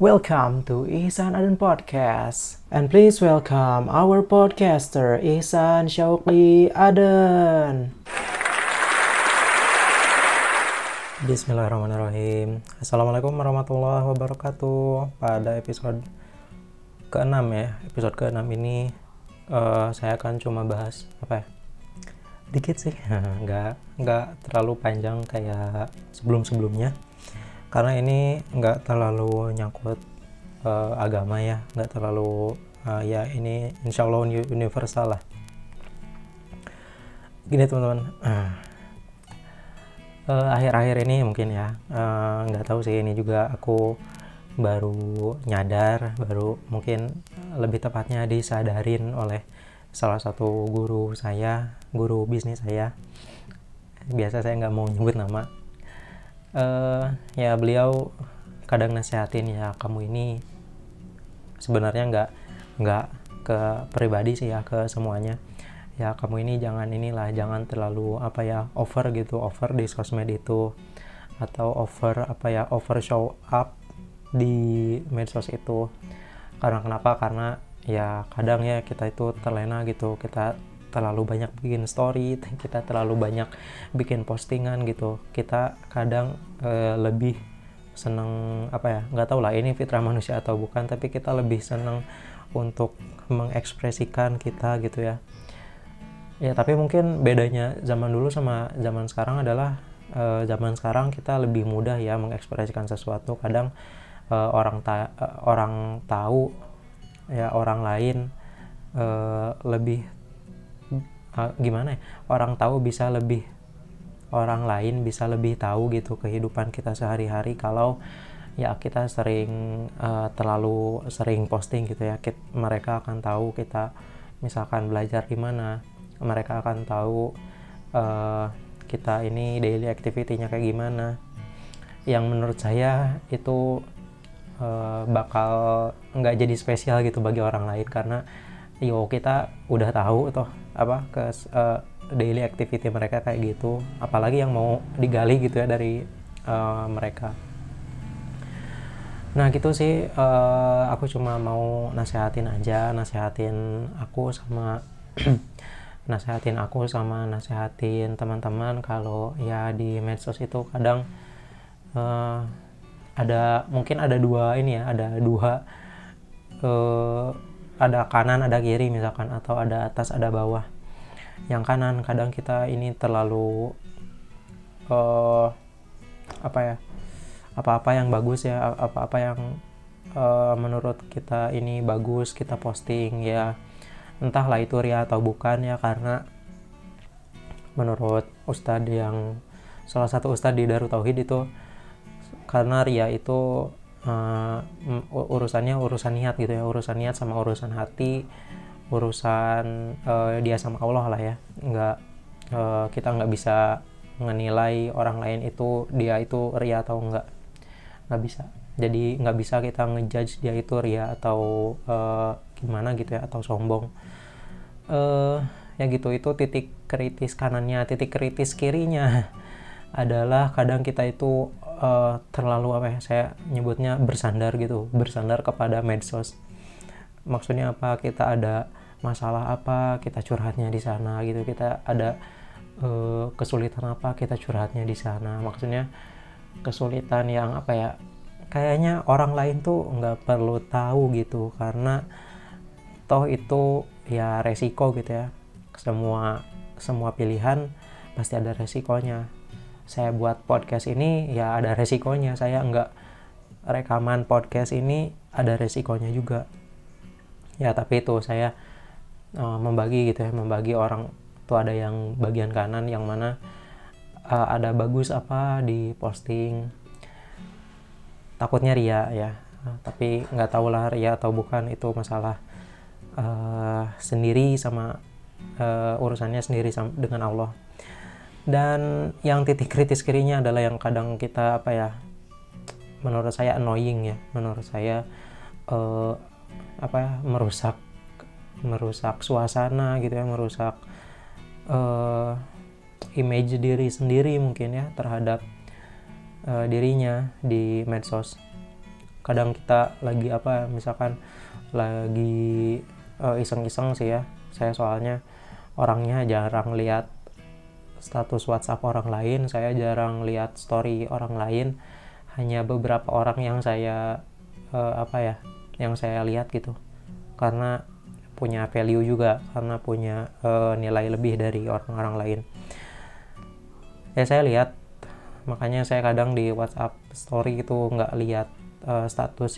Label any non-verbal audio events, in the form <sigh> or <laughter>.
Welcome to Ihsan Aden Podcast. And please welcome our podcaster Ihsan Syauqi Aden. Bismillahirrahmanirrahim. Assalamualaikum warahmatullahi wabarakatuh. Pada episode ke-6 ya, episode ke-6 ini uh, saya akan cuma bahas apa ya? Dikit sih, <laughs> nggak nggak terlalu panjang kayak sebelum-sebelumnya karena ini nggak terlalu nyangkut uh, agama ya nggak terlalu uh, ya ini insya Allah universal lah. Gini teman-teman. Uh, <clears throat> akhir-akhir ini mungkin ya nggak uh, tahu sih ini juga aku baru nyadar baru mungkin lebih tepatnya disadarin oleh salah satu guru saya guru bisnis saya. Biasa saya nggak mau nyebut nama uh, ya beliau kadang nasihatin ya kamu ini sebenarnya nggak nggak ke pribadi sih ya ke semuanya. Ya kamu ini jangan inilah jangan terlalu apa ya over gitu over di sosmed itu atau over apa ya over show up di medsos itu. Karena kenapa? Karena ya kadang ya kita itu terlena gitu kita terlalu banyak bikin story <laughs> kita terlalu banyak bikin postingan gitu. Kita kadang uh, lebih seneng apa ya nggak tahu lah ini fitrah manusia atau bukan tapi kita lebih seneng untuk mengekspresikan kita gitu ya. Ya tapi mungkin bedanya zaman dulu sama zaman sekarang adalah uh, zaman sekarang kita lebih mudah ya mengekspresikan sesuatu. Kadang uh, orang ta orang tahu ya orang lain uh, lebih gimana ya? Orang tahu bisa lebih orang lain bisa lebih tahu gitu kehidupan kita sehari-hari kalau ya kita sering uh, terlalu sering posting gitu ya. Kita, mereka akan tahu kita misalkan belajar di mana. Mereka akan tahu uh, kita ini daily activity-nya kayak gimana. Yang menurut saya itu uh, bakal nggak jadi spesial gitu bagi orang lain karena yo kita udah tahu toh apa ke uh, daily activity mereka kayak gitu. Apalagi yang mau digali gitu ya dari uh, mereka. Nah gitu sih uh, aku cuma mau nasehatin aja nasehatin aku sama <clears throat> nasehatin aku sama nasehatin teman-teman kalau ya di medsos itu kadang uh, ada mungkin ada dua ini ya ada dua uh, ada kanan ada kiri misalkan atau ada atas ada bawah. Yang kanan kadang kita ini terlalu uh, apa ya apa-apa yang bagus ya apa-apa yang uh, menurut kita ini bagus kita posting ya. Entahlah itu ria atau bukan ya karena menurut ustadz yang salah satu ustadz di Darut Tauhid itu karena ria itu uh, urusannya urusan niat gitu ya urusan niat sama urusan hati urusan uh, dia sama Allah lah ya. Nggak uh, kita nggak bisa menilai orang lain itu dia itu ria atau enggak nggak bisa. Jadi nggak bisa kita ngejudge dia itu ria atau uh, gimana gitu ya atau sombong. Uh, ya gitu itu titik kritis kanannya titik kritis kirinya <laughs> adalah kadang kita itu uh, terlalu apa ya saya nyebutnya bersandar gitu bersandar kepada medsos. Maksudnya apa? Kita ada masalah apa? Kita curhatnya di sana gitu kita ada uh, kesulitan apa? Kita curhatnya di sana. Maksudnya kesulitan yang apa ya kayaknya orang lain tuh nggak perlu tahu gitu karena toh itu ya resiko gitu ya. Semua semua pilihan pasti ada resikonya saya buat podcast ini ya ada resikonya. Saya nggak rekaman podcast ini ada resikonya juga. Ya tapi itu saya uh, membagi gitu ya membagi orang tuh ada yang bagian kanan yang mana uh, ada bagus apa di posting. Takutnya ria ya uh, tapi nggak tahu lah ria atau bukan itu masalah uh, sendiri sama uh, urusannya sendiri sama, dengan Allah dan yang titik kritis kirinya adalah yang kadang kita apa ya menurut saya annoying ya. Menurut saya uh, apa ya, merusak merusak suasana gitu ya merusak uh, image diri sendiri mungkin ya terhadap uh, dirinya di medsos. Kadang kita lagi apa misalkan lagi uh, iseng-iseng sih ya. Saya soalnya orangnya jarang lihat status WhatsApp orang lain. Saya jarang lihat story orang lain. Hanya beberapa orang yang saya uh, apa ya yang saya lihat gitu. Karena punya value juga karena punya uh, nilai lebih dari orang-orang lain. Ya saya lihat. Makanya saya kadang di WhatsApp story itu nggak lihat uh, status